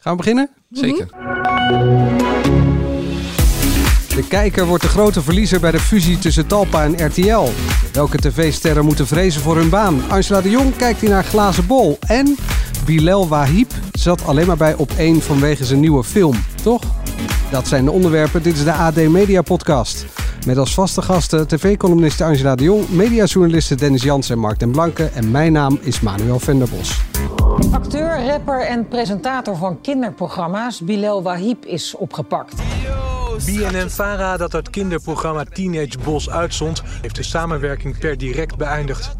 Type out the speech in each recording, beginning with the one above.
Gaan we beginnen? Zeker. De kijker wordt de grote verliezer bij de fusie tussen Talpa en RTL. Welke tv-sterren moeten vrezen voor hun baan? Angela de Jong kijkt in haar glazen bol. En Bilal Wahib zat alleen maar bij op één vanwege zijn nieuwe film, toch? Dat zijn de onderwerpen. Dit is de AD Media Podcast. Met als vaste gasten tv-columniste Angela de Jong, mediajournalisten Dennis Jans en Mark den Blanke. En mijn naam is Manuel Venderbos. Acteur, rapper en presentator van kinderprogramma's Bilal Wahib is opgepakt. BNN-Vara dat het kinderprogramma Teenage Boss uitzond... heeft de samenwerking per direct beëindigd.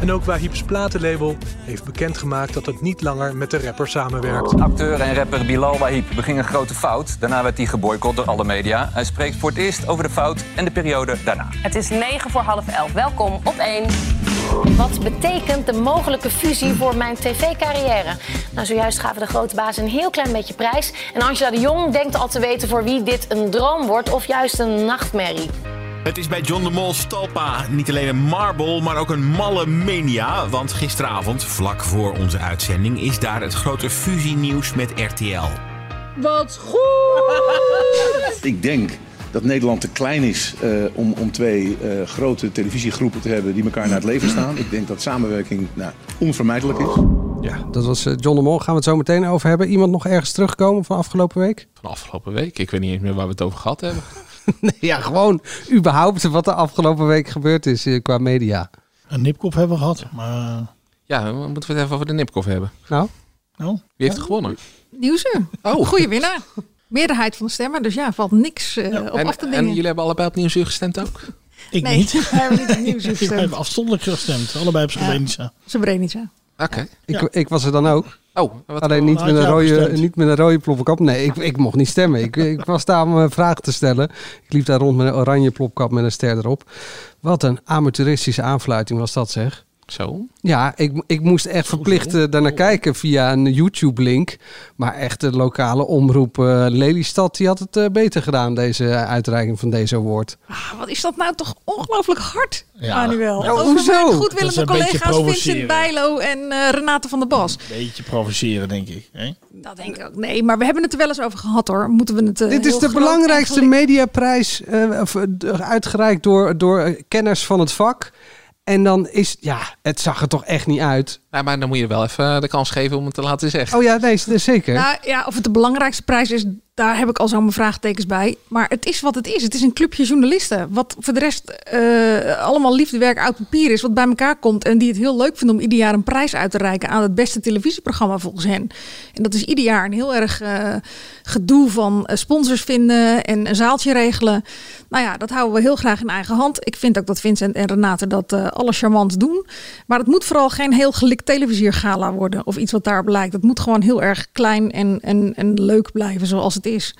En ook Wahib's platenlabel heeft bekendgemaakt dat het niet langer met de rapper samenwerkt. Acteur en rapper Bilal Wahib beging een grote fout. Daarna werd hij geboycott door alle media. Hij spreekt voor het eerst over de fout en de periode daarna. Het is 9 voor half 11. Welkom op 1. Wat betekent de mogelijke fusie voor mijn tv-carrière? Nou, zojuist gaven de grote baas een heel klein beetje prijs. En Angela de Jong denkt al te weten voor wie dit een droom wordt of juist een nachtmerrie. Het is bij John de Mol Stalpa niet alleen een marble, maar ook een malle mania. Want gisteravond, vlak voor onze uitzending, is daar het grote fusienieuws met RTL. Wat goed! Ik denk dat Nederland te klein is eh, om, om twee eh, grote televisiegroepen te hebben die elkaar naar het leven staan. Ik denk dat samenwerking nou, onvermijdelijk is. Ja, dat was eh, John de Mol. Gaan we het zo meteen over hebben. Iemand nog ergens terugkomen van afgelopen week? Van afgelopen week. Ik weet niet eens meer waar we het over gehad hebben. nee, ja, gewoon überhaupt wat er afgelopen week gebeurd is eh, qua media. Een nipkop hebben we gehad, maar... Ja, we moeten het even over de Nipkoff hebben. Nou? Nou? Wie heeft er gewonnen? Oh. Goeie winnaar. Meerderheid van de stemmen, dus ja, valt niks uh, op en, af te en jullie hebben allebei op Nieuwsuur gestemd ook? Ik nee, niet. wij hebben niet op Nieuwsuur gestemd. heb afstandelijk gestemd. Allebei op Srebrenica. Srebrenica. Oké. Ik, Ja. ik was er dan ook. Oh, wat Alleen niet met, een rode, niet met een rode plopkap. Nee, ik, ik mocht niet stemmen. Ik, ik was daar om eh, vragen te stellen. Ik liep daar rond met een oranje plopkap met een ster erop. Wat een amateuristische aanfluiting was dat zeg. Zo. Ja, ik, ik moest echt verplicht daarnaar kijken via een YouTube-link. Maar echt de lokale omroep eh, Lelystad, die had het eh, beter gedaan, deze uitreiking van deze award. Ah, wat is dat nou toch ongelooflijk hard, Ja. Manuel. Ja, Over hoezo? goedwillende een beetje collega's Vincent provoceren. Bijlo en eh, Renate van der Bas. Beetje provoceren, denk ik. Hè? Dat denk ik ook. Nee, maar we hebben het er wel eens over gehad hoor. Moeten we het Dit is de belangrijkste mediaprijs of, uitgereikt door, door kenners van het vak. En dan is, ja, het zag er toch echt niet uit. Ja, maar dan moet je wel even de kans geven om het te laten zeggen. Oh ja, nee, zeker. Nou ja, of het de belangrijkste prijs is, daar heb ik al zo mijn vraagtekens bij. Maar het is wat het is. Het is een clubje journalisten. Wat voor de rest eh, allemaal liefdewerk uit papier is. Wat bij elkaar komt. En die het heel leuk vinden om ieder jaar een prijs uit te reiken aan het beste televisieprogramma volgens hen. En dat is ieder jaar een heel erg eh, gedoe van eh, sponsors vinden en een zaaltje regelen. Nou ja, dat houden we heel graag in eigen hand. Ik vind ook dat Vincent en Renate dat eh alles charmant doen. Maar het moet vooral geen heel gelikt televisiergala worden. Of iets wat daarop lijkt. Het moet gewoon heel erg klein en, en, en leuk blijven zoals het is.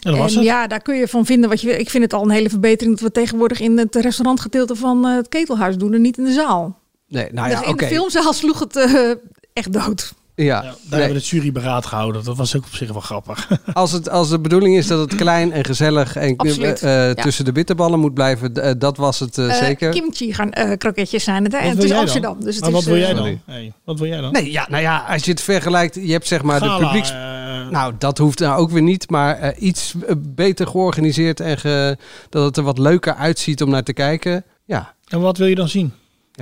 En dat was en het. ja, daar kun je van vinden wat je wil. Ik vind het al een hele verbetering dat we tegenwoordig in het restaurantgedeelte van eh, het ketelhuis doen en niet in de zaal. nee, nou Dus ja, in oké. de filmzaal sloeg het eh, echt dood. Ja, Ja, daar nee. hebben we het juryberaad gehouden. Dat was ook op zich wel grappig. als, het, als de bedoeling is dat het klein en gezellig en eh, ja. tussen de bitterballen moet blijven, eh, dat was het eh, Eh, zeker. kimchi gaan, eh, kroketjes zijn het. Hè? En het is Amsterdam. dan? Dus het Maar is, wat wil eh, jij dan? Hey, wat wil jij dan? Nee, ja, nou ja, als je het vergelijkt, je hebt zeg maar de publieks... eh, Nou, dat hoeft nou ook weer niet, maar eh, iets eh, beter georganiseerd en ge- dat het er wat leuker uitziet om naar te kijken. Ja, en wat wil je dan zien?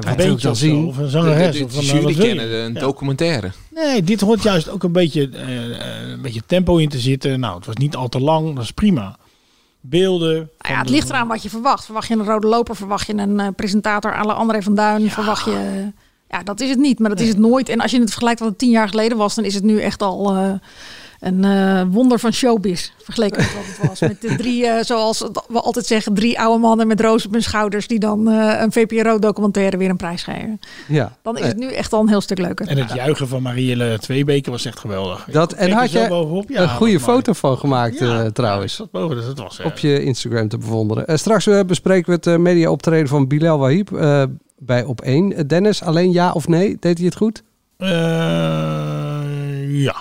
Ja Een dan of zo? zien? Of een De, zangeres? de, of de jury wat wil je? kennen, een Ja. documentaire. Nee, dit hoort juist ook een beetje, eh, eh, een beetje tempo in te zitten. Nou, het was niet al te lang. Dat is prima. Beelden. Ja, van het de- ligt eraan wat je verwacht. Verwacht je een rode loper? Verwacht je een eh, presentator à la André van Duin? Verwacht je... Ja, dat is het niet, maar dat is het nooit. En als je het vergelijkt wat het tien jaar geleden was, dan is het nu echt al eh, een eh, wonder van showbiz. Vergeleken met wat het was. Met de drie, eh, zoals we altijd zeggen, drie oude mannen met roos op hun schouders die dan eh, een VPRO-documentaire weer een prijs geven. Ja. Dan is het nu echt al een heel stuk leuker. En het juichen van Marielle Tweebeke was echt geweldig. Dat, en had je bovenop. Ja, een goede foto van gemaakt Ja, trouwens. ja, dat boven, dus dat was, op je Instagram te bewonderen. Straks bespreken we het eh, media optreden van Bilal Wahib eh, bij Op1. Eh, Dennis, alleen ja of nee? Deed hij het goed? eh, ja.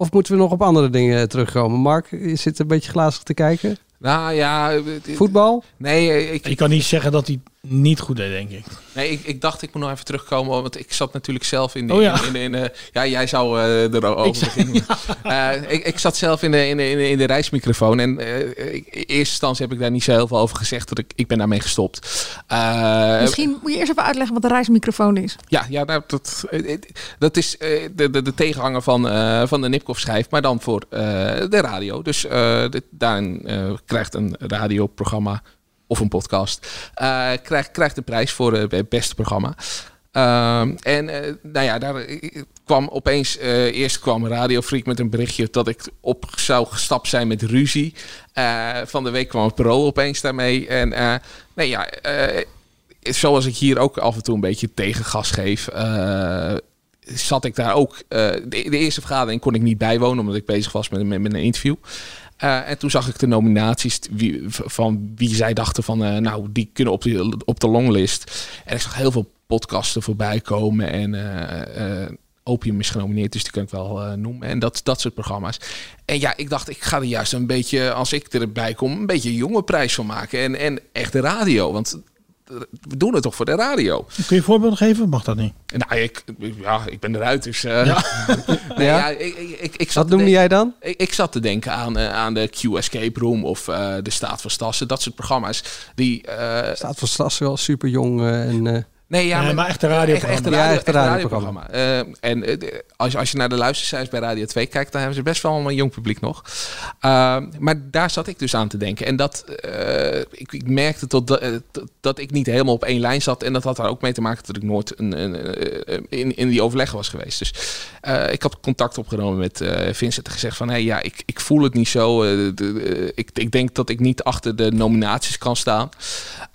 Of moeten we nog op andere dingen terugkomen? Mark, je zit een beetje glazig te kijken. Nou ja, Voetbal? nee, ik, Je kan niet zeggen dat hij niet goed deed, denk ik. Nee, ik, ik dacht ik moet nog even terugkomen, want ik zat natuurlijk zelf in de... Oh ja. in, in, in, eh, ja, jij zou eh erover Ik zou- beginnen. Eh, ik, ik zat zelf in de, in de, in de, in de reismicrofoon en eh, ik- in eerste instantie heb ik daar niet zo heel veel over gezegd, dat ik, ik ben daarmee gestopt. Eh, Misschien moet je eerst even uitleggen wat een reismicrofoon is. Ja, ja nou, dat, dat is eh, de, de, de tegenhanger van, eh, van de Nipkoff-schijf, maar dan voor eh, de radio. Dus eh, dit- daarin eh, krijgt een radioprogramma of een podcast eh, krijgt, krijgt een prijs voor eh, het beste programma. Ehm, en eh, nou ja, daar kwam opeens, eerst kwam Radio Freak met een berichtje dat ik op zou gestapt zijn met ruzie. Van de week kwam het Parool opeens daarmee. En nee ja, zoals ik hier ook af en toe een beetje tegengas geef, zat ik daar ook. de, de eerste vergadering kon ik niet bijwonen omdat ik bezig was met een interview. Eh, en toen zag ik de nominaties van wie zij dachten van, eh, nou, die kunnen op de, op de longlist. En ik zag heel veel podcasten voorbij komen en eh, Opium is genomineerd, dus die kan ik wel noemen. En dat, dat soort programma's. En ja, ik dacht, ik ga er juist een beetje, als ik erbij kom, een beetje een jonge prijs van maken. En, en echt de radio, want we doen het toch voor de radio. Kun je een voorbeeld geven? Mag dat niet? Nou, ik, ja, ik ben eruit, dus... eh, nee, Ja? ja, ik, ik, ik, zat Wat noemde jij dan? Ik, ik zat te denken aan, eh, aan de Q Escape Room of eh, de Staat van Stassen. Dat soort programma's. Die, eh, Staat van Stassen wel super jong en... eh, Nee, ja, Nee, maar echt een radioprogramma. Echt, echt een Ja, radio, radioprogramma. radioprogramma. Eh, en eh, als, als je naar de luistercijfers bij Radio 2 kijkt, dan hebben ze best wel een jong publiek nog. Uh, maar daar zat ik dus aan te denken. En dat, uh, ik, ik, merkte tot dat, uh, dat ik niet helemaal op één lijn zat. En dat had daar ook mee te maken dat ik nooit een, een, een, in, in die overleg was geweest. Dus uh, ik had contact opgenomen met Vincent en gezegd van... Hé, hey, ja, ik, ik voel het niet zo. De, de, ik, ik denk dat ik niet achter de nominaties kan staan.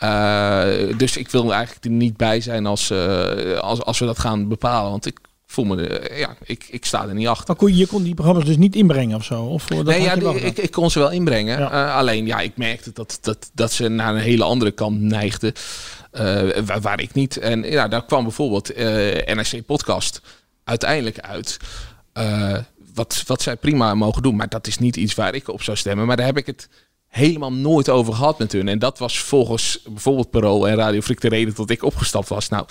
Uh, dus ik wil eigenlijk er niet bij zijn als, uh, als, als we dat gaan bepalen. Want ik voel me, ja, ik, ik sta er niet achter. Maar kon, je kon die programma's dus niet inbrengen of zo? Of, dat nee, ja, die, ik, ik kon ze wel inbrengen. Ja. Uh, alleen, ja, ik merkte dat, dat, dat ze naar een hele andere kant neigden. Uh, waar, waar, ik niet. En ja, daar kwam bijvoorbeeld uh, NRC Podcast uiteindelijk uit. Wat, wat zij prima mogen doen. Maar dat is niet iets waar ik op zou stemmen. Maar daar heb ik het helemaal nooit over gehad met hun. En dat was volgens bijvoorbeeld Parool en Radio Frik de reden dat ik opgestapt was. Nou,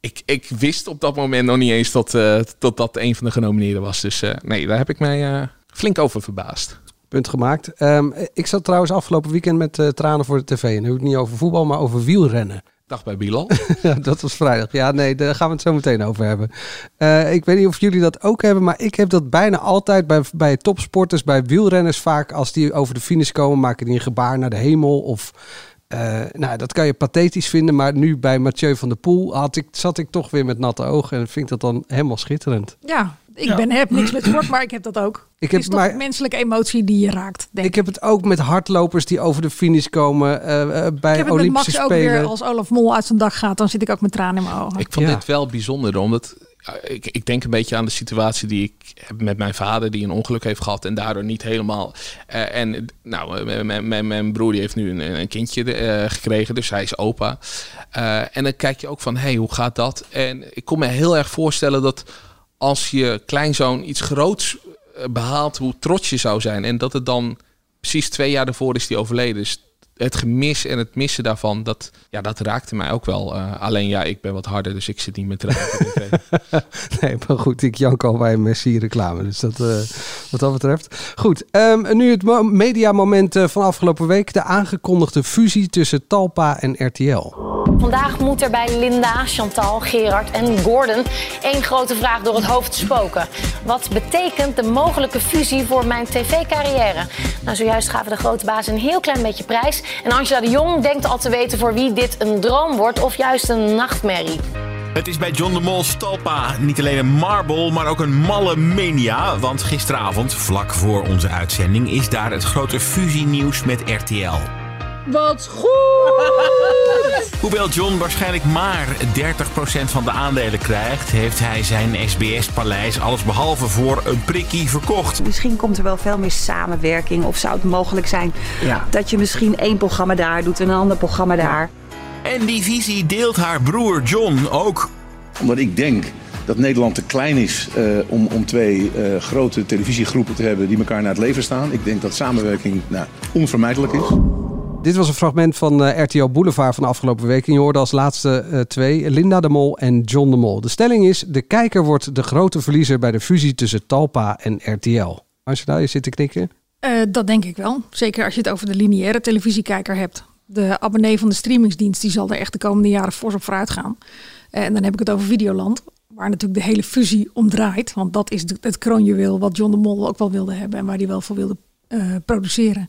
ik, ik wist op dat moment nog niet eens dat, uh, dat dat een van de genomineerden was. Dus uh, nee, daar heb ik mij uh, flink over verbaasd. Punt gemaakt. Um, ik zat trouwens afgelopen weekend met tranen voor de tv. En nu ik niet over voetbal, maar over wielrennen. Dag bij Bilal. dat was vrijdag. Ja, nee, daar gaan we het zo meteen over hebben. Uh, ik weet niet of jullie dat ook hebben, maar ik heb dat bijna altijd bij, bij topsporters, bij wielrenners vaak. Als die over de finish komen, maken die een gebaar naar de hemel. Of, uh, nou, dat kan je pathetisch vinden. Maar nu bij Mathieu van der Poel had ik, zat ik toch weer met natte ogen. En vind ik dat dan helemaal schitterend. Ja, ik ja. ben, heb niks met sport, maar ik heb dat ook. Ik heb, het is toch maar, menselijke emotie die je raakt. Denk ik heb het ook met hardlopers die over de finish komen uh, uh, bij ik heb het Olympische met Max Spelen. ook weer als Olaf Mol uit zijn dag gaat, dan zit ik ook met tranen in mijn ogen. Ik vond ja. dit wel bijzonder, omdat ik, ik, denk een beetje aan de situatie die ik heb met mijn vader, die een ongeluk heeft gehad en daardoor niet helemaal. Uh, en nou, mijn, broer die heeft nu een, een kindje uh, gekregen, dus hij is opa. Uh, en dan kijk je ook van, hé, hey, hoe gaat dat? En ik kon me heel erg voorstellen dat als je kleinzoon iets groots behaalt, hoe trots je zou zijn. En dat het dan precies twee jaar daarvoor is die overleden. Dus het gemis en het missen daarvan, dat, ja, dat raakte mij ook wel. Uh, alleen ja, ik ben wat harder, dus ik zit niet met tranen. nee, maar goed, ik jank al bij Messi reclame. Dus dat, uh, wat dat betreft. Goed, um, nu het mo mediamoment van afgelopen week. De aangekondigde fusie tussen Talpa en RTL. Vandaag moet er bij Linda, Chantal, Gerard en Gordon één grote vraag door het hoofd spoken. Wat betekent de mogelijke fusie voor mijn tv-carrière? Nou, zojuist gaven de grote baas een heel klein beetje prijs. En Angela de Jong denkt al te weten voor wie dit een droom wordt of juist een nachtmerrie. Het is bij John de Mol Stalpa niet alleen een marble, maar ook een malle mania. Want gisteravond, vlak voor onze uitzending, is daar het grote fusienieuws met RTL. Wat goed! Hoewel John waarschijnlijk maar 30% van de aandelen krijgt, heeft hij zijn SBS-paleis allesbehalve voor een prikkie verkocht. Misschien komt er wel veel meer samenwerking of zou het mogelijk zijn ja. dat je misschien één programma daar doet en een ander programma daar. En die visie deelt haar broer John ook. Omdat ik denk dat Nederland te klein is uh, om, om twee uh, grote televisiegroepen te hebben die elkaar naar het leven staan. Ik denk dat samenwerking nou, onvermijdelijk is. Dit was een fragment van eh, RTL Boulevard van de afgelopen week. En je hoorde als laatste eh, twee Linda de Mol en John de Mol. De stelling is, de kijker wordt de grote verliezer bij de fusie tussen Talpa en RTL. Angela, je zit te knikken. Eh, dat denk ik wel. Zeker als je het over de lineaire televisiekijker hebt. De abonnee van de streamingsdienst die zal er echt de komende jaren fors op vooruit gaan. En dan heb ik het over Videoland. Waar natuurlijk de hele fusie om draait. Want dat is het kroonjuweel wat John de Mol ook wel wilde hebben. En waar hij wel voor wilde eh, produceren.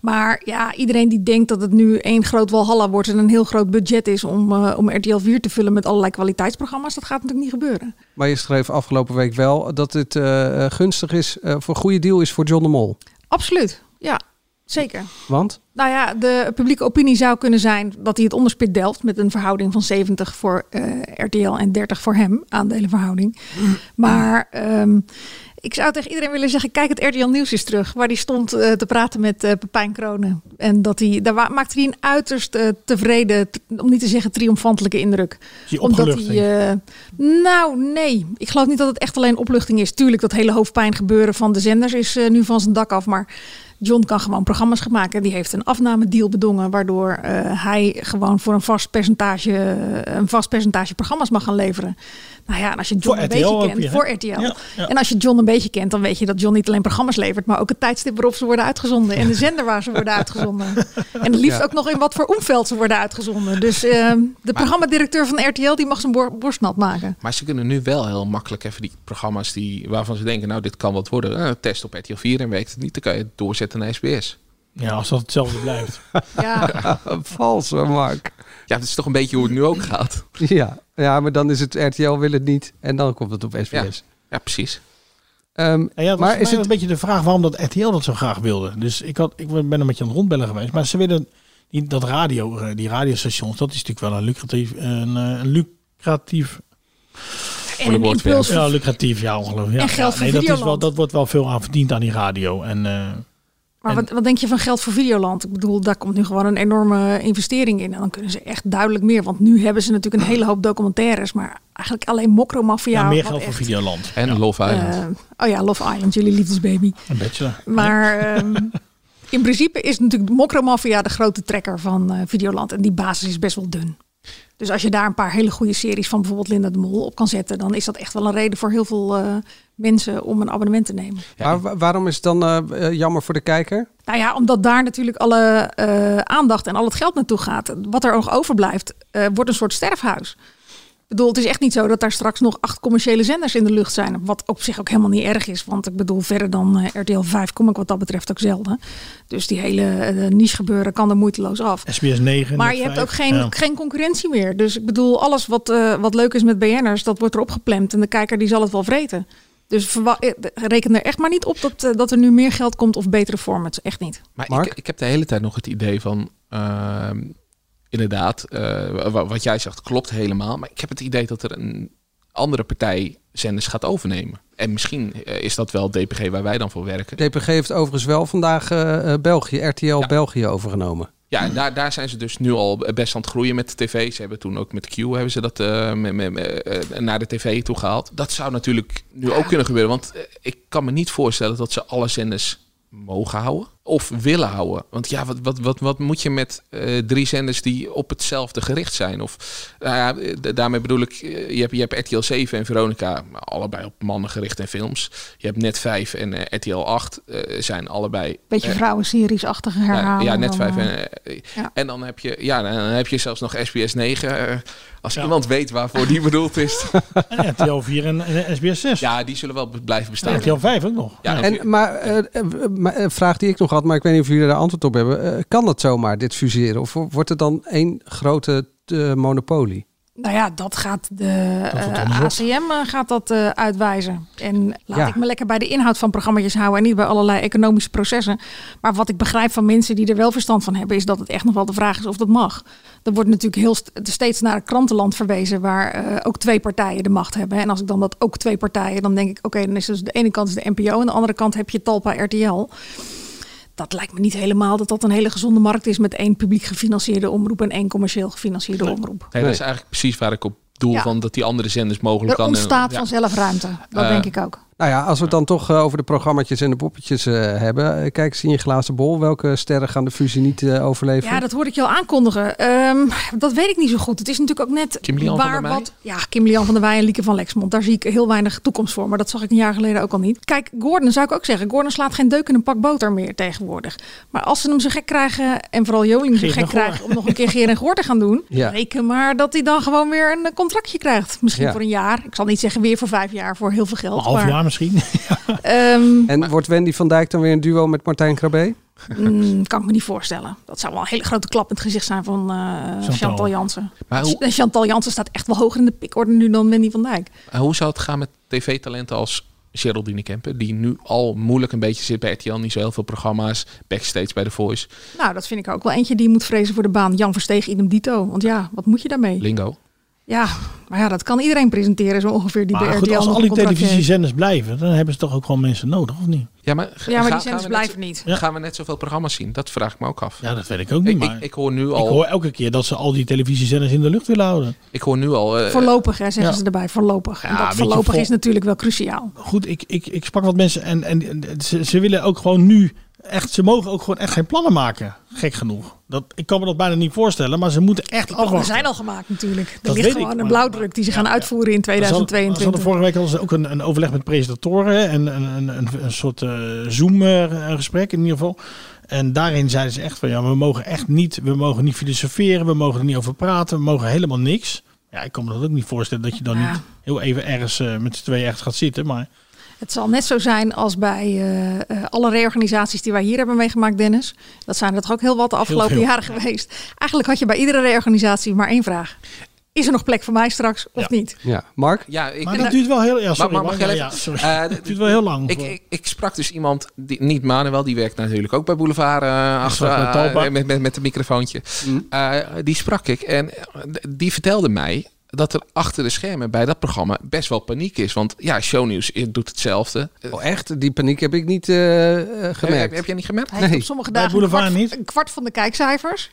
Maar ja, iedereen die denkt dat het nu één groot Walhalla wordt. En een heel groot budget is om, eh, om RTL 4 te vullen met allerlei kwaliteitsprogramma's. Dat gaat natuurlijk niet gebeuren. Maar je schreef afgelopen week wel dat het eh, gunstig is, voor een goede deal is voor John de Mol. Absoluut. Ja, zeker. Want? Nou ja, de publieke opinie zou kunnen zijn dat hij het onderspit delft met een verhouding van 70 voor eh, RTL en 30 voor hem, aandelenverhouding. Maar ehm, ik zou tegen iedereen willen zeggen, kijk het RTL Nieuws eens terug, waar hij stond eh, te praten met eh, Pepijn Kronen. En dat hij, daar maakte hij een uiterst tevreden, om niet te zeggen triomfantelijke indruk. Die Omdat hij, nou nee, ik geloof niet dat het echt alleen opluchting is. Tuurlijk, dat hele hoofdpijn gebeuren van de zenders is nu van zijn dak af, maar... John kan gewoon programma's gaan maken. Die heeft een afnamedeal bedongen, waardoor eh, hij gewoon voor een vast percentage, eh, een vast percentage programma's mag gaan leveren. Nou ja, en als je John Voor een RTL beetje kent, voor RTL. Ja, ja. En als je John een beetje kent, dan weet je dat John niet alleen programma's levert, maar ook het tijdstip waarop ze worden uitgezonden en de zender waar ze worden uitgezonden. En het liefst Ja. ook nog in wat voor omveld ze worden uitgezonden. Dus eh, de programmadirecteur van RTL die mag zijn bor- borst nat maken. Maar ze kunnen nu wel heel makkelijk even die programma's die, waarvan ze denken, nou dit kan wat worden. Eh, test op RTL 4 en werkt het niet, dan kan je het doorzetten naar SBS. Ja, als dat hetzelfde blijft. Ja. Vals, Mark. Ja, dat is toch een beetje hoe het nu ook gaat. Ja. ja, maar dan is het RTL wil het niet en dan komt het op SBS. Ja, ja precies. Ehm, Ja, ja, maar is het een beetje de vraag waarom dat RTL dat zo graag wilde. Dus ik, had, ik ben een beetje aan het rondbellen geweest. Maar ze willen die, dat radio, eh, die radiostations, dat is natuurlijk wel een lucratief, een, eh, een lucratief En een impuls Ja, lucratief, ja, ongelooflijk. Ja, En geld ja, voor nee, dat, is wel, dat wordt wel veel aan verdiend aan die radio. En, eh, Maar wat, wat denk je van geld voor Videoland? Ik bedoel, daar komt nu gewoon een enorme investering in. En dan kunnen ze echt duidelijk meer. Want nu hebben ze natuurlijk een hele hoop documentaires. Maar eigenlijk alleen Mokromafia. ja, meer geld voor Videoland. En Love Island. eh, oh ja, Love Island, jullie liefdesbaby. Een bachelor. Maar ehm, in principe is natuurlijk Mokromafia de grote trekker van eh, Videoland. En die basis is best wel dun. Dus als je daar een paar hele goede series van bijvoorbeeld Linda de Mol op kan zetten, dan is dat echt wel een reden voor heel veel eh, mensen om een abonnement te nemen. maar wa- waarom is het dan eh, eh, jammer voor de kijker? Nou ja, omdat daar natuurlijk alle aandacht en al het geld naartoe gaat. Wat er nog overblijft, wordt een soort sterfhuis. Ik bedoel, het is echt niet zo dat daar straks nog acht commerciële zenders in de lucht zijn. Wat op zich ook helemaal niet erg is. Want ik bedoel, verder dan eh, RTL 5 kom ik wat dat betreft ook zelden. Dus die hele eh, niche gebeuren kan er moeiteloos af. SBS 9. Maar je hebt ook geen, Ja. geen concurrentie meer. Dus ik bedoel, alles wat, eh, wat leuk is met BN'ers, dat wordt erop gepland. En de kijker die zal het wel vreten. Dus reken er echt maar niet op dat, dat er nu meer geld komt of betere formats. Echt niet. Maar ik, ik heb de hele tijd nog het idee van, ehm, inderdaad, eh, wa- wat jij zegt klopt helemaal. Maar ik heb het idee dat er een andere partij zenders gaat overnemen. En misschien eh, is dat wel DPG waar wij dan voor werken. DPG heeft overigens wel vandaag eh, België, RTL België overgenomen. Ja, en daar, daar zijn ze dus nu al best aan het groeien met de tv. Ze hebben toen ook met Q hebben ze dat naar de tv toe gehaald. Dat zou natuurlijk nu ook kunnen gebeuren. Want ik kan me niet voorstellen dat ze alle zenders mogen houden of willen houden. Want ja, wat, wat, wat, wat moet je met eh, drie zenders die op hetzelfde gericht zijn? Of nou ja, eh, daarmee bedoel ik, eh, je hebt, je hebt RTL 7 en Veronica, allebei op mannen gericht en films. Je hebt Net 5 en eh, RTL 8 eh, zijn allebei Beetje vrouwenseries-achtige herhalen. ja, net dan, vijf. eh, En, ja. en dan heb je, ja, dan heb je zelfs nog SBS 9. eh, als iemand weet waarvoor die bedoeld is. En RTL 4 en, en SBS 6. Ja, die zullen wel blijven bestaan. RTL 5 ook nog. Ja, En, maar maar, vraag die ik nog had, maar ik weet niet of jullie daar antwoord op hebben. Eh, kan dat zomaar, dit fuseren? Of wordt het dan één grote eh, monopolie? Nou ja, dat gaat de eh. ACM eh, gaat dat uitwijzen. En laat Ja. ik me lekker bij de inhoud van programma's houden en niet bij allerlei economische processen. Maar wat ik begrijp van mensen die er wel verstand van hebben, is dat het echt nog wel de vraag is of dat mag. Er wordt natuurlijk heel st- steeds naar het krantenland verwezen waar eh, ook twee partijen de macht hebben. En als ik dan dat ook twee partijen, dan denk ik, oké, dan is dus de ene kant is de NPO en de andere kant heb je Talpa RTL. Dat lijkt me niet helemaal dat dat een hele gezonde markt is met één publiek gefinancierde omroep en één commercieel gefinancierde omroep. Nee, dat is eigenlijk precies waar ik op doel Ja. van dat die andere zenders mogelijk Er kan. ontstaat ja. vanzelf ruimte. Dat Eh, denk ik ook. Nou ja, als we het dan toch eh, over de programma's en de poppetjes eh, hebben. eh, kijk eens in je glazen bol. Welke sterren gaan de fusie niet eh, overleven? Ja, dat hoorde ik je al aankondigen. Ehm, dat weet ik niet zo goed. Het is natuurlijk ook net Kim Lian van waar wat. Ja, Kim Lian van der Wij en Lieke van Lexmond. Daar zie ik heel weinig toekomst voor. Maar dat zag ik een jaar geleden ook al niet. Kijk, Gordon zou ik ook zeggen. Gordon slaat geen deuk in een pak boter meer tegenwoordig. Maar als ze hem zo gek krijgen. En vooral Joling zo gek krijgen. Om nog een keer Geer en Goor te gaan doen. Ja. Reken maar dat hij dan gewoon weer een contractje krijgt. Misschien Ja. voor een jaar. Ik zal niet zeggen weer voor vijf jaar. Voor heel veel Een geld. half maar, jaar misschien. ehm, En wordt Wendy van Dijk dan weer een duo met Martijn Krabbe? mm, kan ik me niet voorstellen. Dat zou wel een hele grote klap in het gezicht zijn van eh, Chantal. Jansen. Maar hoe, En Chantal Jansen staat echt wel hoger in de pikorde nu dan Wendy van Dijk. hoe zou het gaan met tv-talenten als Geraldine Kempen, die nu al moeilijk een beetje zit bij RTL, niet zo heel veel programma's, backstage bij The Voice, Nou, dat vind ik ook wel eentje die moet vrezen voor de baan. Jan Versteeg, idem dito. Want ja, wat moet je daarmee? Lingo. Ja, maar ja, dat kan iedereen presenteren zo ongeveer die Maar goed, als al die televisiezenders blijven, dan hebben ze toch ook gewoon mensen nodig, of niet? Ja, maar, Ja, maar ga- die zenders blijven niet. Ja. Gaan we net zoveel programma's zien? Dat vraag ik me ook af. Ja, dat weet ik ook niet. ik, maar ik, ik hoor nu ik al. hoor elke keer dat ze al die televisiezenders in de lucht willen houden. Ik hoor nu al. eh, Voorlopig, hè, zeggen Ja. ze erbij. Voorlopig. En Ja, dat voorlopig vol- is natuurlijk wel cruciaal. Goed, ik, ik, ik sprak wat mensen en, en, en ze, ze willen ook gewoon nu echt, ze mogen ook gewoon echt geen plannen maken. Gek genoeg. Dat, ik kan me dat bijna niet voorstellen, maar ze moeten echt Die afwachten. zijn al gemaakt natuurlijk. Er Dat ligt weet ik, gewoon een blauwdruk die ze gaan uitvoeren in Ze hadden- ze hadden 2022. vorige week hadden ze ook een, een overleg met presentatoren en een, een, een, een soort eh, Zoom-gesprek in ieder geval. En daarin zeiden ze echt van ja, we mogen echt niet, we mogen niet filosoferen, we mogen er niet over praten, we mogen helemaal niks. Ja, ik kan me dat ook niet voorstellen dat je dan Ja. niet heel even ergens eh, met z'n tweeën echt gaat zitten. Maar Het zal net zo zijn als bij eh, eh, alle reorganisaties die wij hier hebben meegemaakt, Dennis. Dat zijn er toch ook heel wat de afgelopen jaren geweest. Eigenlijk had je bij iedere reorganisatie maar één vraag. Is er nog plek voor mij straks of niet? Ja, Mark? Ja, ik, maar dat duurt wel heel... Ja, sorry, maar maar- ja. Eh, het duurt wel heel lang. Ik, voor- ik, ik sprak dus iemand, die, niet Manuel, die werkt natuurlijk ook bij Boulevard eh, achter, met met, met, met een microfoontje. Mm. Eh, die sprak ik en die vertelde mij dat er achter de schermen bij dat programma best wel paniek is. Want ja, shownieuws doet hetzelfde. Oh, echt? Die paniek heb ik niet eh, eh, Heb, gemerkt. heb jij niet gemerkt? Hij heeft Nee. op sommige dagen een Boulevard kwart, niet. een kwart van de kijkcijfers.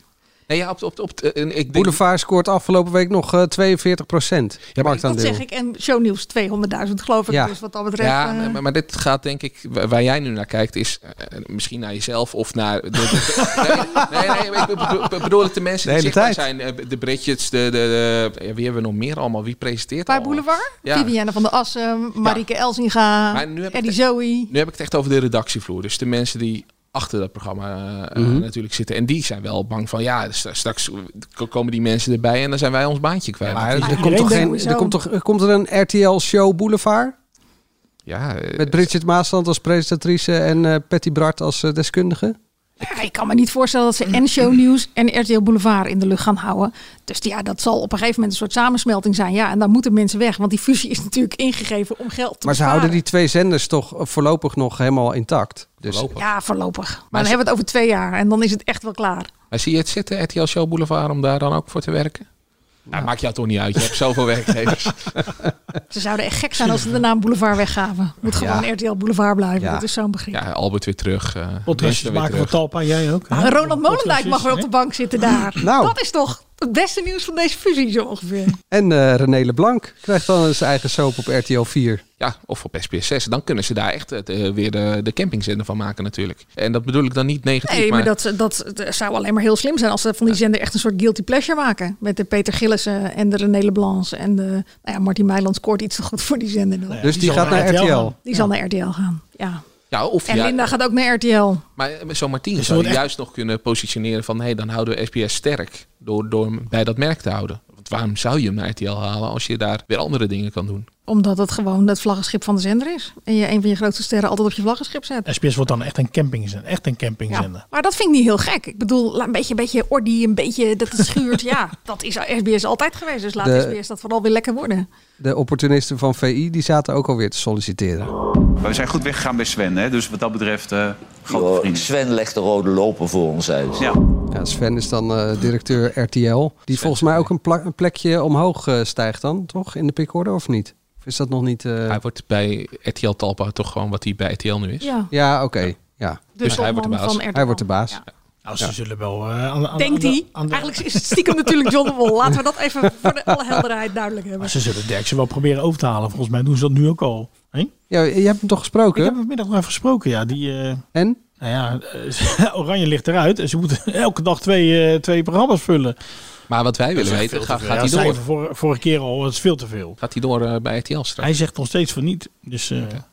Nee, ja, op, op, op, eh, ik denk, Boulevard scoort afgelopen week nog eh 42 procent. maar Dat zeg ik. En shownieuws 200.000 geloof ik. Ja. Dus wat dat betreft... Ja, eh, maar, maar dit gaat denk ik, waar jij nu naar kijkt, is eh, misschien naar jezelf of naar... De, de- nee, nee, nee, ik bedoel, de mensen die zichtbaar tijd. zijn. eh, De Bridgets, de, de, de, ja, wie hebben we nog meer allemaal? Wie presenteert bij allemaal? Boulevard. Ja. Vivienne van der Assen, Marike ik Eddie de- Zoe. Nu heb ik het echt over de redactievloer. Dus de mensen die achter dat programma eh, Mhm. natuurlijk zitten. En die zijn wel bang van, ja, st- straks komen die mensen erbij en dan zijn wij ons baantje kwijt. Maar er komt, toch geen, er, komt toch, er komt er een RTL-show Boulevard? ja, eh, Met Bridget Maasland als presentatrice en eh, Patty Bart als eh, deskundige? Ja, ik kan me niet voorstellen dat ze en shownieuws en RTL Boulevard in de lucht gaan houden. Dus ja, dat zal op een gegeven moment een soort samensmelting zijn. Ja, en dan moeten mensen weg, want die fusie is natuurlijk ingegeven om geld te Maar ze besparen. houden die twee zenders toch voorlopig nog helemaal intact. Dus voorlopig. Ja, voorlopig. Maar, Maar dan ze- hebben we het over twee jaar en dan is het echt wel klaar. Maar zie je het zitten, RTL Show Boulevard, om daar dan ook voor te werken? Nou, maakt jou toch niet uit. Je hebt zoveel werkgevers. Ze zouden echt gek zijn als ze de naam Boulevard weggaven. Moet gewoon RTL Boulevard blijven. Ja. Dat is zo'n begrip. Ja, Albert weer terug. eh Podcastjes mensen weer maken van terug. Talpa, jij ook. hè? Maar Ronald Molendijk mag weer op de bank zitten daar. Nou. Dat is toch het beste nieuws van deze fusie zo ongeveer. En eh René Leblanc krijgt dan zijn eigen soap op RTL 4. Ja, of op SBS 6. Dan kunnen ze daar echt eh, weer de, de campingzender van maken natuurlijk. En dat bedoel ik dan niet negatief. Nee, maar dat, dat, dat zou alleen maar heel slim zijn als ze van die zender echt een soort guilty pleasure maken. Met de Peter Gillissen en de René Leblanc en de... Nou ja, Martin Meiland scoort iets te goed voor die zender. dan. Ja, Dus die, gaat naar RTL. gaan. Die zal naar RTL gaan. Ja. Ja, of En ja, Linda gaat ook naar RTL. Maar zo'n Martien Dus zou je wordt juist nog kunnen positioneren van... hé, dan houden we SBS sterk door, door hem bij dat merk te houden. Want waarom zou je hem naar RTL halen als je daar weer andere dingen kan doen? Omdat het gewoon het vlaggenschip van de zender is. En je een van je grootste sterren altijd op je vlaggenschip zet. SBS wordt dan echt een campingzender. Echt een campingzender. Ja, maar dat vind ik niet heel gek. Ik bedoel, een beetje, een beetje ordy, een beetje dat het schuurt. ja, dat is SBS altijd geweest. Dus laat De- SBS dat vooral weer lekker worden. De opportunisten van VI die zaten ook alweer te solliciteren. We zijn goed weggegaan bij Sven, hè? dus wat dat betreft uh, grote Joh, vrienden. Sven legt de rode loper voor ons uit. Ja. Ja, Sven is dan eh, directeur RTL. Die volgens mij ook een, pla- een plekje omhoog eh, stijgt dan, toch? In de pickorde of niet? Is dat nog niet... eh, Hij wordt bij RTL Talpa toch gewoon wat hij bij RTL nu is. Ja, Ja, oké. Ja. de Dus hij wordt de baas. Hij wordt de baas. Ja. Nou, ze zullen wel... eh, aan, Denkt hij. de- Eigenlijk is het stiekem natuurlijk John de Wol. Laten we dat even voor de alle helderheid duidelijk hebben. Maar ze zullen Derksen wel proberen over te halen. Volgens mij doen ze dat nu ook al. Hè? Ja, je hebt hem toch gesproken? Ik heb hem vanmiddag nog even gesproken, ja. Die, eh, En? Nou ja, Oranje ligt eruit. En ze moeten elke dag twee, eh, twee programma's vullen. Maar wat wij willen weten, gaat, veel. gaat Ja, hij door? Vor, vorige keer al, dat is veel te veel. Gaat hij door eh, bij RTL straks? Hij zegt nog steeds van niet. Dus eh, ja.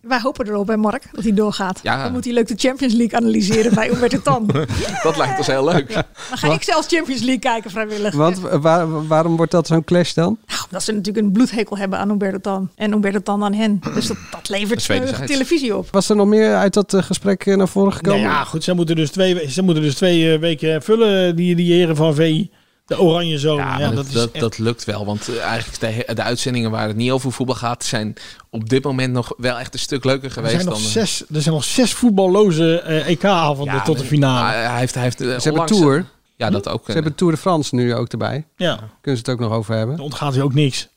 Wij hopen erop bij Mark dat hij doorgaat. Ja. Dan moet hij leuk de Champions League analyseren bij Umberto Tan. Dan Dat lijkt ons heel leuk. ga ik zelfs Champions League kijken vrijwillig. Want waar- waarom wordt dat zo'n clash dan? Nou, omdat ze natuurlijk een bloedhekel hebben aan Umberto Tan. En Umberto Tan aan hen. Dus dat, dat levert eh, televisie op. Was er nog meer uit dat gesprek naar voren gekomen? Nou ja, goed. Ze moeten dus twee, ze moeten dus twee eh, weken vullen, die, die heren van VI. De oranje zoon. Ja, dat, dat, is dat, echt- dat lukt wel. Want eh, eigenlijk de, de uitzendingen waar het niet over voetbal gaat, zijn op dit moment nog wel echt een stuk leuker er, geweest zijn nog dan. eh, zes, er zijn nog zes voetballoze eh, EK-avonden Ja, tot de finale. maar hij heeft, hij heeft, eh, Ze hebben onlangs- Tour. Ja, dat ook. Ze hebben Tour de France nu ook erbij. Ja. Kunnen ze het ook nog over hebben? Dan ontgaat hij ook niks.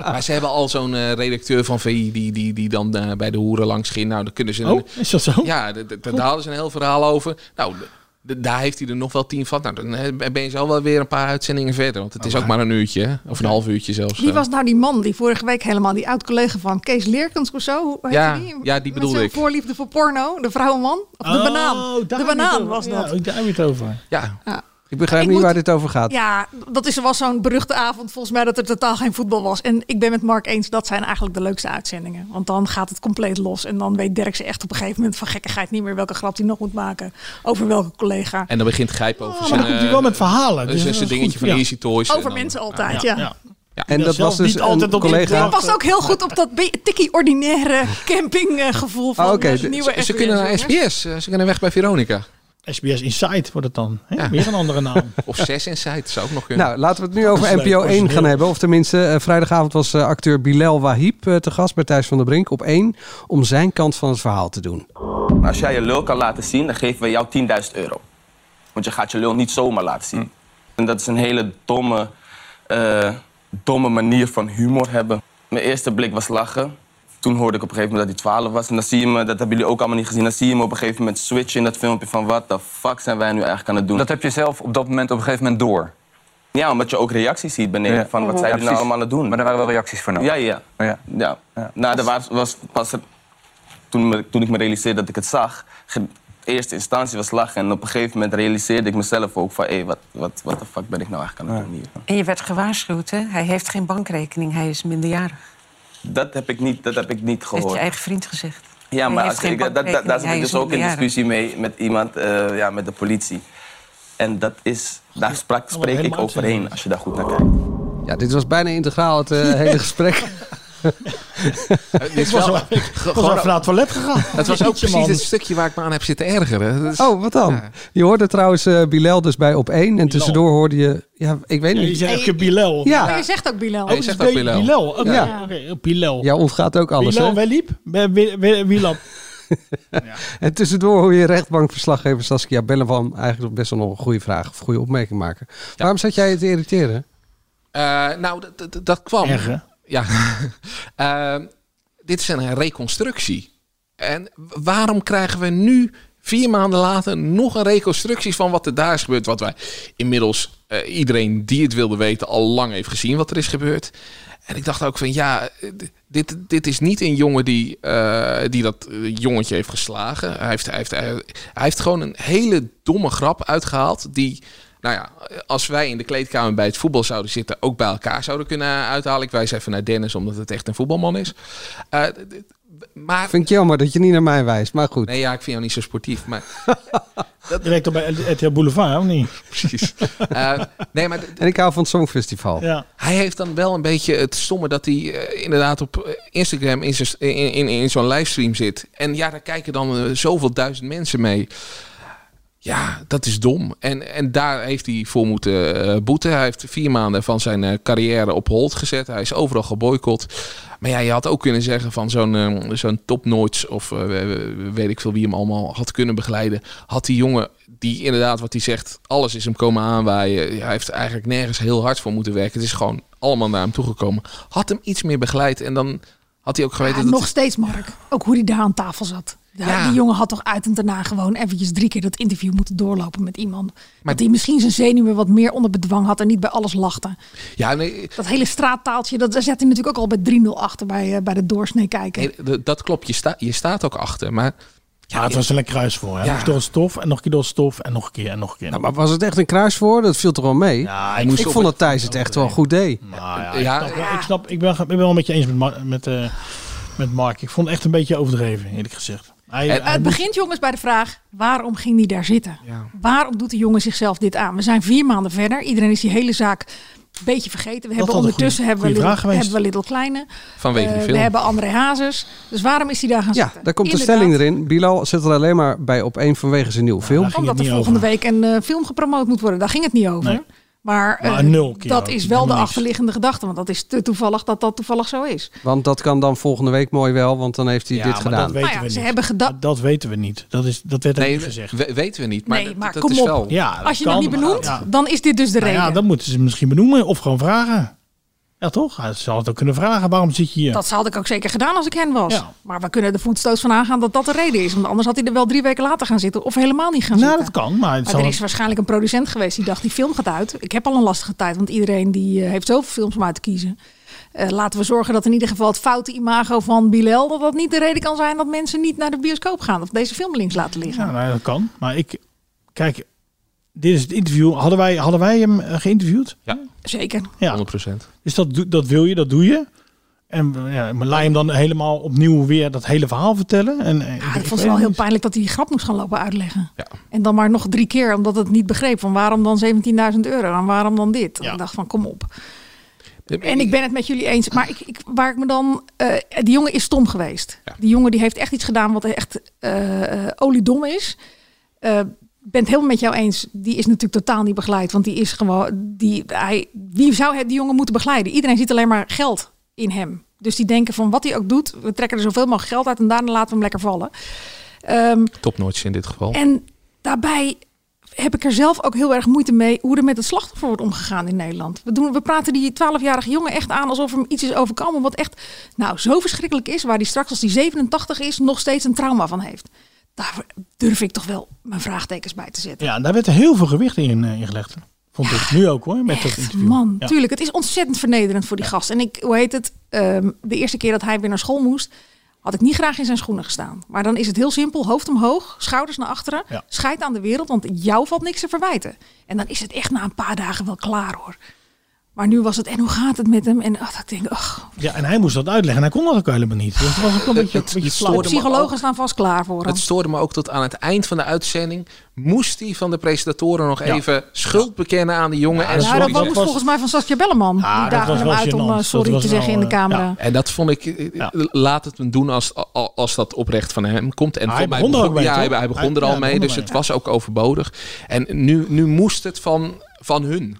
Maar ze hebben al zo'n eh, redacteur van VI die, die, die dan eh, bij de hoeren langs ging. Nou, dan kunnen ze. Oh, is dat zo? Ja, daar hadden ze een heel verhaal over. Nou, daar heeft hij er nog wel tien van. Nou, dan eh, ben je zo wel weer een paar uitzendingen verder. Want het is ook maar een uurtje, hè? of een half uurtje zelfs. Wie eh. was nou die man die vorige week helemaal die oud-collega van Kees Leerkens of zo? Hoe heet Ja, die? ja, die bedoelde zijn ik. voorliefde voor porno, de vrouwenman? Of de Oh, banaan? De banaan was Ja, dat. daar heb je het over. Ja. Ja. Ik begrijp Ik niet moet- waar dit over gaat. Ja, dat is, er was zo'n beruchte avond volgens mij dat er totaal geen voetbal was. En ik ben met Mark eens, dat zijn eigenlijk de leukste uitzendingen. Want dan gaat het compleet los. En dan weet Derksen echt op een gegeven moment van gekkigheid niet meer welke grap hij nog moet maken. Over welke collega. En dan begint Grijp over maar zijn... dan komt hij eh, wel met verhalen, dus zijn dat is dingetje goed, van ja. Easy Toys. Over dan- mensen altijd, ja. Ja. En Ja, dat was dus niet altijd een op collega... Dit past ook heel goed op dat tikkie ordinaire campinggevoel van Ah, oké. eh, Ze- nieuwe Ze, ze kunnen naar. SBS. eh, Ze kunnen weg bij Veronica. SBS Insight wordt het dan. Hè? Ja. Weer een andere naam. Of 6 Inside zou ook nog kunnen. Nou, laten we het nu over NPO 1 gaan hebben. Of tenminste, eh, vrijdagavond was eh, acteur Bilal Wahib eh, te gast bij Thijs van der Brink op 1 om zijn kant van het verhaal te doen. Als jij je lul kan laten zien, dan geven we jou 10.000 euro. Want je gaat je lul niet zomaar laten zien. En dat is een hele domme, eh, domme manier van humor hebben. Mijn eerste blik was lachen. Toen hoorde ik op een gegeven moment dat hij 12 was. En dan zie je me, dat hebben jullie ook allemaal niet gezien, dan zie je me op een gegeven moment switchen in dat filmpje van wat de fuck zijn wij nu eigenlijk aan het doen. Dat heb je zelf op dat moment op een gegeven moment door. Ja, omdat je ook reacties ziet beneden Ja. van wat Mhm. zijn Ja, jullie nou allemaal aan het doen. Maar daar waren wel reacties voor nodig. Ja, ja. Oh, ja. Ja. Nou, er was, was pas toen, me- toen ik me realiseerde dat ik het zag, eerste instantie was lachen. En op een gegeven moment realiseerde ik mezelf ook van, hé, wat, wat, wat de fuck ben ik nou eigenlijk aan het doen hier? En je werd gewaarschuwd, hè? Hij heeft geen bankrekening, hij is minderjarig. Dat heb ik niet, dat heb ik niet Heeft gehoord. je eigen vriend gezegd. Ja, maar heeft als ik, dat, dat, daar zit ik dus ook in discussie mee met iemand, eh, ja, met de politie. En dat is, daar sprak, spreek ik overheen als je daar goed naar kijkt. Ja, dit was bijna integraal het eh, hele gesprek. Was wel- wel- ik was gewoon- even naar het toilet gegaan. Het was ook precies het stukje waar ik me aan heb zitten ergeren. Oh, wat dan? Je hoorde trouwens eh Bilal dus bij op 1 en tussendoor hoorde je... Ja, ik weet Ja, niet. je zegt ook Bilal. Ja. Maar je zegt ook Bilal. Oh, je zegt ook Bilal. Bilal. Oké, Ja. oké, Bilal. Ja, ontgaat ook alles, Bilal hè? Welip? Wilap. En tussendoor hoor je rechtbankverslaggever Saskia Bellenvan eigenlijk best wel nog een goede vraag of goede opmerking maken. Waarom zat jij je te irriteren? Eh, nou, dat- kwam. Erg? Ja. Ehm, dit is een reconstructie. En waarom krijgen we nu, vier maanden later, nog een reconstructie van wat er daar is gebeurd? Wat wij inmiddels, eh, iedereen die het wilde weten, al lang heeft gezien wat er is gebeurd. En ik dacht ook van ja, dit, dit is niet een jongen die, eh, die dat eh, jongetje heeft geslagen. Hij heeft, hij, heeft, hij heeft gewoon een hele domme grap uitgehaald. Die, nou ja, als wij in de kleedkamer bij het voetbal zouden zitten, ook bij elkaar zouden kunnen uithalen. Ik wijs even naar Dennis, omdat het echt een voetbalman is. Eh, maar Vind ik jammer dat je niet naar mij wijst, maar goed. Nee, ja, ik vind jou niet zo sportief. Maar Je werkt toch bij RTL Boulevard, of niet? precies. Eh, nee, maar En ik hou van het Songfestival. Ja. hij heeft dan wel een beetje het stomme dat hij eh, inderdaad op Instagram in, in, in, in zo'n livestream zit. En ja, daar kijken dan zoveel duizend mensen mee. Ja, dat is dom. En, en daar heeft hij voor moeten eh, boeten. Hij heeft vier maanden van zijn eh, carrière op hold gezet. Hij is overal geboycott. Maar ja, je had ook kunnen zeggen van zo'n eh, zo'n topnoits of weet ik veel wie hem allemaal had kunnen begeleiden. Had die jongen die inderdaad wat hij zegt, alles is hem komen aanwaaien. Hij heeft eigenlijk nergens heel hard voor moeten werken. Het is gewoon allemaal naar hem toegekomen. Had hem iets meer begeleid en dan had hij ook geweten Ja, dat... nog steeds, Mark. Ook hoe hij daar aan tafel zat. Ja, Die jongen had toch uit en daarna gewoon eventjes drie keer dat interview moeten doorlopen met iemand. dat hij misschien zijn zenuwen wat meer onder bedwang had en niet bij alles lachte. Ja, nee, Dat hele straattaaltje, dat daar zet hij natuurlijk ook al bij 3-0 achter bij, eh, bij de doorsnee kijken. nee, dat klopt. Je, sta, je staat ook achter. Maar Ja, het was een lekker kruis voor. Hè? Ja. Door het stof en nog een keer door stof en nog een keer en nog een keer. Nou, maar was het echt een kruis voor? Dat viel toch wel mee? Ja, ik vond dat Thijs het echt wel goed deed. Nou ja, Ja, ik, snap, ik, snap, ik, ben, ik ben wel met je eens met, met, eh, met Mark. Ik vond het echt een beetje overdreven, eerlijk gezegd. Hij, hij het moest- begint jongens bij de vraag, waarom ging hij daar zitten? Waarom doet de jongen zichzelf dit aan? We zijn vier maanden verder. Iedereen is die hele zaak een beetje vergeten. We hebben ondertussen goeie- hebben, we Little, hebben we Little Kleine. Vanwege die Eh, film. We hebben André Hazes. Dus waarom is hij daar gaan Ja, zitten? daar komt de Inderdaad, stelling erin. Bilal zit er alleen maar bij op één vanwege zijn nieuwe film. Omdat er volgende week een eh, film gepromoot moet worden. Daar ging het niet over. Nee. Maar, Maar eh, een nul keer dat ook. is wel de achterliggende gedachte. Want dat is te toevallig dat dat toevallig zo is. Want dat kan dan volgende week mooi wel, want dan heeft hij Ja, dit maar gedaan. dat weten Nou ja, we ze niet. hebben gedacht. Dat weten we niet. Dat, is, dat werd er nee, niet gezegd. we- weten we niet. Maar Nee, dat, maar dat kom is op. wel. Ja, Als je dat niet benoemt, ja. dan is dit dus de Nou reden. ja, dat moeten ze misschien benoemen of gewoon vragen. Ja, toch? Zal het ook kunnen vragen. Waarom zit je hier? Dat had ik ook zeker gedaan als ik hen was. Ja. Maar we kunnen er voetstoot van aangaan dat dat de reden is. Want anders had hij er wel drie weken later gaan zitten. Of helemaal niet gaan Nou, zitten. dat kan. Maar, het Maar zal er is waarschijnlijk een producent geweest die dacht, die film gaat uit. Ik heb al een lastige tijd, want iedereen die eh, heeft zoveel films om uit te kiezen. Eh, laten we zorgen dat in ieder geval het foute imago van Bilal... dat dat niet de reden kan zijn dat mensen niet naar de bioscoop gaan... of deze film links laten liggen. Ja, nou, dat kan. Maar ik... Kijk, dit is het interview. Hadden wij, hadden wij hem eh, geïnterviewd? Ja, Zeker. Ja. 100%. Dus dat, doe- dat wil je, dat doe je. En eh, ja, maar laat je hem dan helemaal opnieuw weer dat hele verhaal vertellen. En, eh, Ja, ik ik weet vond het wel heel pijnlijk dat hij die grap moest gaan lopen uitleggen. En dan maar nog drie keer, omdat het niet begreep. Van waarom dan 17.000 euro en waarom dan dit? Ik dacht van, kom op. En ik ben het met jullie eens. Maar ik, ik, waar ik me dan... eh, die jongen is stom geweest. Die jongen die heeft echt iets gedaan wat echt eh, eh, oliedom is. Eh, ben het helemaal met jou eens. Die is natuurlijk totaal niet begeleid. Want die is gewoon... Die, hij, wie zou het die jongen moeten begeleiden? Iedereen ziet alleen maar geld in hem. Dus die denken van wat hij ook doet. We trekken er zoveel mogelijk geld uit en daarna laten we hem lekker vallen. Topnotch in dit geval. en daarbij heb ik er zelf ook heel erg moeite mee hoe er met het slachtoffer wordt omgegaan in Nederland. We, doen, we praten die 12-jarige jongen echt aan alsof hem iets is overkomen wat echt nou, zo verschrikkelijk is, waar hij straks als hij 87 is nog steeds een trauma van heeft. Daar durf ik toch wel mijn vraagtekens bij te zetten. Ja, daar werd heel veel gewicht in, eh, in gelegd. Vond ik nu ook hoor, met dat interview. Man, Ja. tuurlijk. Het is ontzettend vernederend voor die gast. En ik, hoe heet het? ehm, de eerste keer dat hij weer naar school moest, had ik niet graag in zijn schoenen gestaan. Maar dan is het heel simpel: hoofd omhoog, schouders naar achteren, scheid aan de wereld, want jou valt niks te verwijten. En dan is het echt na een paar dagen wel klaar hoor. Maar nu was het, en hoe gaat het met hem? En ach, ik denk, ach, Ja, en hij moest dat uitleggen en hij kon dat ook helemaal niet. Dus was ook een beetje, een beetje stoorde me psychologen staan vast klaar voor hem. Het stoorde me ook tot aan het eind van de uitzending. Moest hij van de presentatoren nog even schuld bekennen aan die jongen. en nou, sorry dat was volgens mij van Saskia Belleman. die daagde hem uit om eh, sorry te zeggen in de eh, camera. En dat vond ik, eh, laat het hem doen als, als, dat oprecht van hem komt. En hij voor mij begon er mee, ja, hij, begon er al ja, hij mee, dus het was ook overbodig. En nu, nu moest het van, van hun.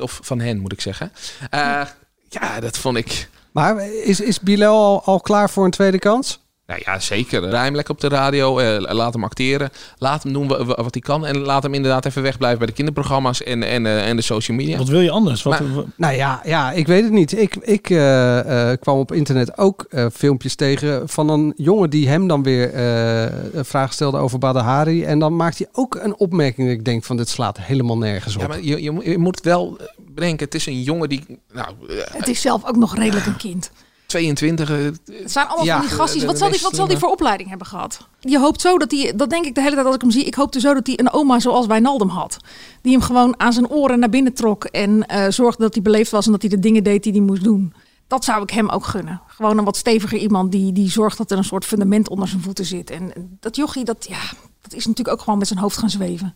Of van hen, moet ik zeggen. Eh, ja, dat vond ik... Maar is, is Bilal al, al klaar voor een tweede kans? Nou ja, zeker. Rij hem lekker op de radio. eh, laat hem acteren. Laat hem doen wa- wa- wat hij kan. En laat hem inderdaad even wegblijven bij de kinderprogramma's en, en, eh, en de social media. Wat wil je anders? Wat, Maar- Nou ja, ja, ik weet het niet. Ik, ik eh, eh, kwam op internet ook eh, filmpjes tegen van een jongen die hem dan weer eh, een vraag stelde over Badahari. En dan maakt hij ook een opmerking. dat Ik denk van dit slaat helemaal nergens op. Ja, maar je, je, moet- je moet wel bedenken, het is een jongen die, nou, Het is zelf ook nog redelijk een kind. 22. eh, Het zijn allemaal Ja, van die gasties. de- Wat zal, die, meest wat zal die voor opleiding hebben gehad? Je hoopt zo dat hij, dat denk ik de hele tijd als ik hem zie, ik hoopte zo dat hij een oma zoals Wijnaldum had. Die hem gewoon aan zijn oren naar binnen trok en eh, zorgde dat hij beleefd was en dat hij de dingen deed die hij moest doen. Dat zou ik hem ook gunnen. Gewoon een wat steviger iemand die, die zorgt dat er een soort fundament onder zijn voeten zit. En dat jochie, dat, ja, dat is natuurlijk ook gewoon met zijn hoofd gaan zweven.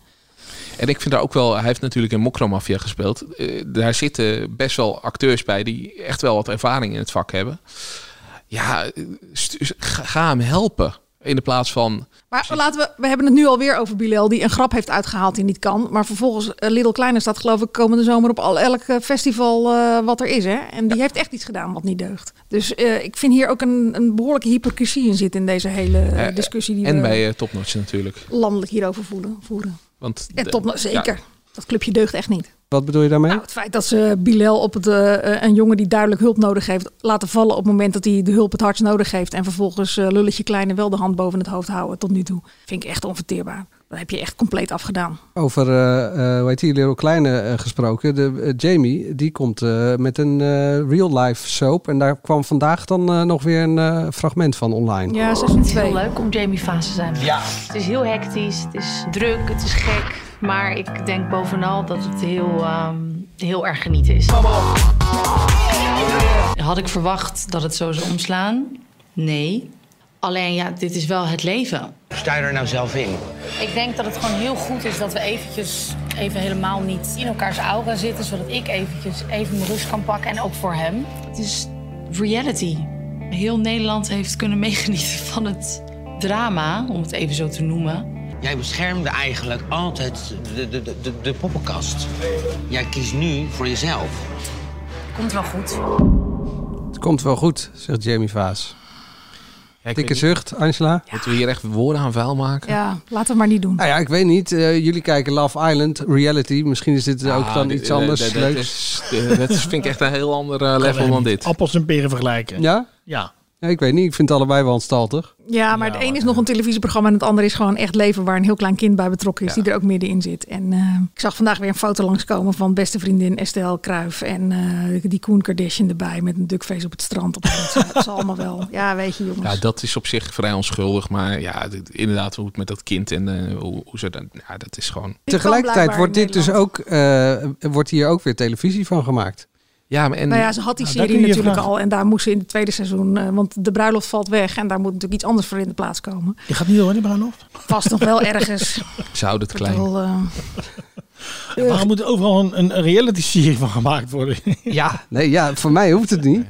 En ik vind daar ook wel, hij heeft natuurlijk in Mokromafia gespeeld. Eh, daar zitten best wel acteurs bij die echt wel wat ervaring in het vak hebben. Ja, eh, ga, hem helpen. In de plaats van. Maar laten we, we hebben het nu alweer over Bilal, die een grap heeft uitgehaald die niet kan. Maar vervolgens, uh, Little Kleine staat geloof ik komende zomer op al, elk festival wat er is. Hè? En die heeft echt iets gedaan wat niet deugt. Dus ik vind hier ook een, een behoorlijke hypocrisie in zitten in deze hele discussie die en we bij Topnotch natuurlijk. landelijk hierover voelen, voeren. Want top, zeker. ja. Dat clubje deugt echt niet. Wat bedoel je daarmee? Nou, het feit dat ze Bilal op het, eh, een jongen die duidelijk hulp nodig heeft, laten vallen op het moment dat hij de hulp het hardst nodig heeft. En vervolgens eh, lulletje kleine wel de hand boven het hoofd houden tot nu toe. Vind ik echt onverteerbaar. Dat heb je echt compleet afgedaan. Over, eh, eh, hoe heet die, Little Kleine eh, gesproken. De, Jamie, die komt eh, met een real-life soap. En daar kwam vandaag dan nog weer een fragment van online. Ja, Het is 2. heel leuk om Jamie Fase te zijn. Ja. Het is heel hectisch, het is druk, het is gek. Maar ik denk bovenal dat het heel, ehm, heel erg genieten is. Had ik verwacht dat het zo zou omslaan? Nee. Alleen ja, dit is wel het leven. Sta je er nou zelf in? Ik denk dat het gewoon heel goed is dat we eventjes even helemaal niet in elkaars aura zitten. Zodat ik eventjes even mijn rust kan pakken en ook voor hem. Het is reality. Heel Nederland heeft kunnen meegenieten van het drama, om het even zo te noemen. Jij beschermde eigenlijk altijd de, de, de, de, de poppenkast. Jij kiest nu voor jezelf. Komt wel goed. Het komt wel goed, zegt Jamie Vaas. Ik Dikke zucht, Angela. Moeten we hier echt woorden aan vuil maken? Ja, laten we maar niet doen. Nou ja, ik weet niet. Eh, jullie kijken Love Island, reality. Misschien is dit ook Ah, dan dit- iets anders leuks. is- Dat vind ik echt een heel ander eh, level dan dit. Appels en peren vergelijken. Ja? Ja. Ja, ik weet niet. Ik vind het allebei wel anstaltig. Ja, maar het een is nog een televisieprogramma en het andere is gewoon echt leven waar een heel klein kind bij betrokken is, die er ook middenin zit. En eh, ik zag vandaag weer een foto langskomen van beste vriendin Estelle Kruijf en eh, die Koen Kardashian erbij met een duckface op het strand. Op het is allemaal wel. Ja, weet je jongens. Ja, dat is op zich vrij onschuldig. Maar ja, dit- inderdaad, hoe het met dat kind en eh, hoe, hoe ze dan... Ja, dat is gewoon... Tegelijkertijd wordt dit dus ook, eh, wordt hier ook weer televisie van gemaakt. Ja, maar en... nou ja, ze had die Nou, serie natuurlijk vragen. al en daar moest ze in het tweede seizoen, eh, want de bruiloft valt weg en daar moet natuurlijk iets anders voor in de plaats komen. Je gaat niet door, die bruiloft? Vast nog wel ergens. Houden het klein. Wel, eh, Waarom moet er overal een, een reality-serie van gemaakt worden? Ja, nee, ja, voor mij hoeft het niet.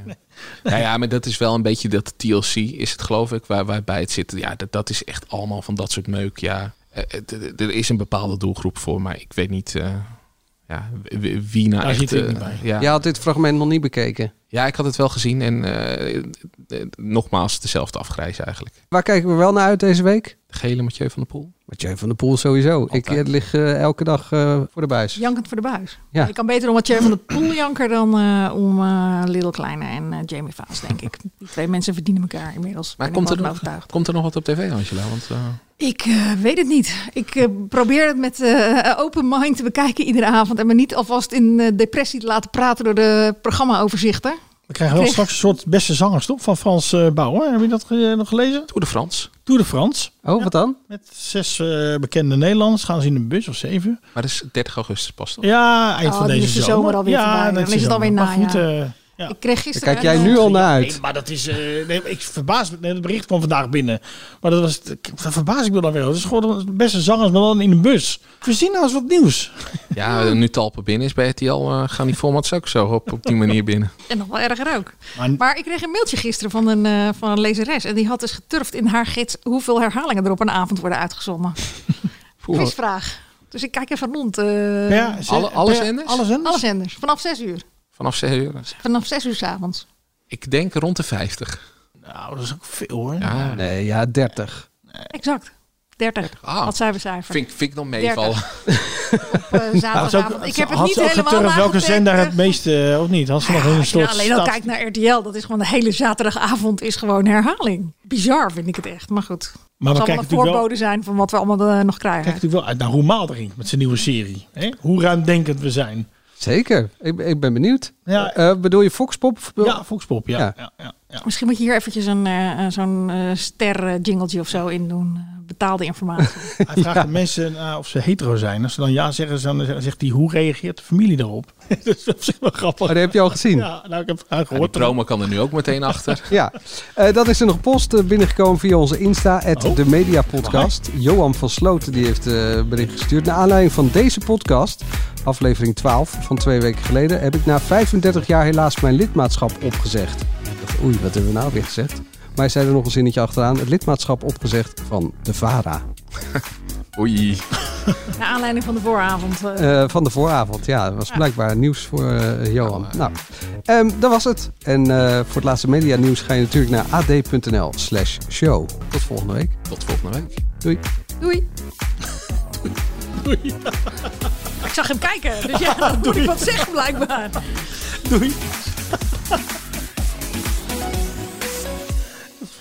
Ja, ja, maar dat is wel een beetje dat TLC is het geloof ik, waar, waarbij het zit. Ja, dat, dat is echt allemaal van dat soort meuk. Ja, Eh, er is een bepaalde doelgroep voor, maar ik weet niet eh, ja, wie- wie nou Daar echt... ik eh, niet bij. Ja. Je had dit fragment nog niet bekeken. Ja, ik had het wel gezien en eh, eh, nogmaals dezelfde afgrijs eigenlijk. Waar kijken we wel naar uit deze week? De gele Mathieu van der Poel. Mathieu van der Poel sowieso. Ik eh, lig eh, elke dag eh, voor de buis. Jankend voor de buis. Ja. Ik kan beter om Mathieu van de Poel janker dan eh, om eh Little Kleine en eh, Jamie Vaas, denk ik. Die twee mensen verdienen elkaar inmiddels. Maar komt ik er, nog, overtuigd. komt er nog wat op tv, Angela? Want, eh, Ik eh, weet het niet. Ik eh, probeer het met eh, open mind te bekijken iedere avond. En me niet alvast in eh, depressie te laten praten door de programma-overzichten. We krijgen wel straks een soort beste zangers, toch? Van Frans eh, Bauer. Heb je dat ge- nog gelezen? Tour de France. Tour de France. Oh, wat dan? Met zes eh, bekende Nederlanders gaan ze in een bus of zeven. maar dat is 30 augustus pas toch? Ja, eind Oh, van deze is de zomer. zomer alweer ja, voorbij. dat Dan is het alweer Maar goed, najaar. Ja. Ik kreeg gisteren... Daar kijk jij nu al naar uit. Nee, maar dat is. eh, nee, ik verbaas me. Nee, het bericht kwam vandaag binnen. Maar dat was. Verbaas ik me dan weer. Het is gewoon de beste zangers, maar dan in een bus. Verzin nou eens wat nieuws. Ja, nu Talpen binnen is bij RTL, eh gaan die formats ook zo op, op die manier binnen. En nog wel erger ook. Maar, Maar ik kreeg een mailtje gisteren van een, eh, van een lezeres. En die had dus geturfd in haar gids hoeveel herhalingen er op een avond worden uitgezonden. Quizvraag. Dus ik kijk even rond. eh, Ja, ze- Alle- alle zenders? Alle zenders? Alle zenders. Vanaf 6 uur. Vanaf 6 uur. Vanaf 6 uur 's avonds. Ik denk rond de 50. Nou, dat is ook veel hoor. Ja, Nee, ja, 30. Exact. 30. Ah. Wat zijn we cijfer? vind, vind ik nog meevallen. 30. Op eh, zaterdagavond. ik heb het niet helemaal geturfd welke zender het meeste, eh, of niet? Had ze nog een soort alleen al kijkt naar RTL, dat is gewoon de hele zaterdagavond is gewoon herhaling. Bizar vind ik het echt, maar goed. Maar het zal een wel- voorbode zijn van wat we allemaal eh, nog krijgen. Kijk natuurlijk wel uit naar hoe Maaldering met zijn nieuwe serie. Hè? Hoe ruimdenkend we zijn. Zeker. Ik, ik ben benieuwd. Ja. Eh, bedoel je Foxpop? Ja, Foxpop, ja. Ja. ja. ja, ja. Misschien moet je hier eventjes een, eh, zo'n eh, ster jingletje of zo in doen. Betaalde informatie. Hij vraagt de mensen eh, of ze hetero zijn. Als ze dan ja zeggen, dan zegt hij hoe reageert de familie daarop? dat is op zich wel grappig. Oh, dat heb je al gezien. Ja, nou, ik heb het Ja, gehoord. promo kan er nu ook meteen achter. Ja, Eh dat is er nog post eh, binnengekomen via onze Insta, Oh. de Media Podcast. Johan van Sloten die heeft eh bericht gestuurd. Naar aanleiding van deze podcast, aflevering 12 van twee weken geleden, heb ik na 35 jaar helaas mijn lidmaatschap opgezegd. Oei, wat hebben we nou weer gezegd? Maar hij zei er nog een zinnetje achteraan, het lidmaatschap opgezegd van de VARA. Oei. Naar aanleiding van de vooravond. eh. Eh, van de vooravond, ja. Dat was blijkbaar nieuws voor eh, Johan. Nou, ehm, dat was het. En eh, voor het laatste media nieuws ga je natuurlijk naar ad.nl slash show. Tot volgende week. Tot volgende week. Doei. Doei. Doei. Ik zag hem kijken, dus ja, dan moet ik wat zeggen blijkbaar. Doei.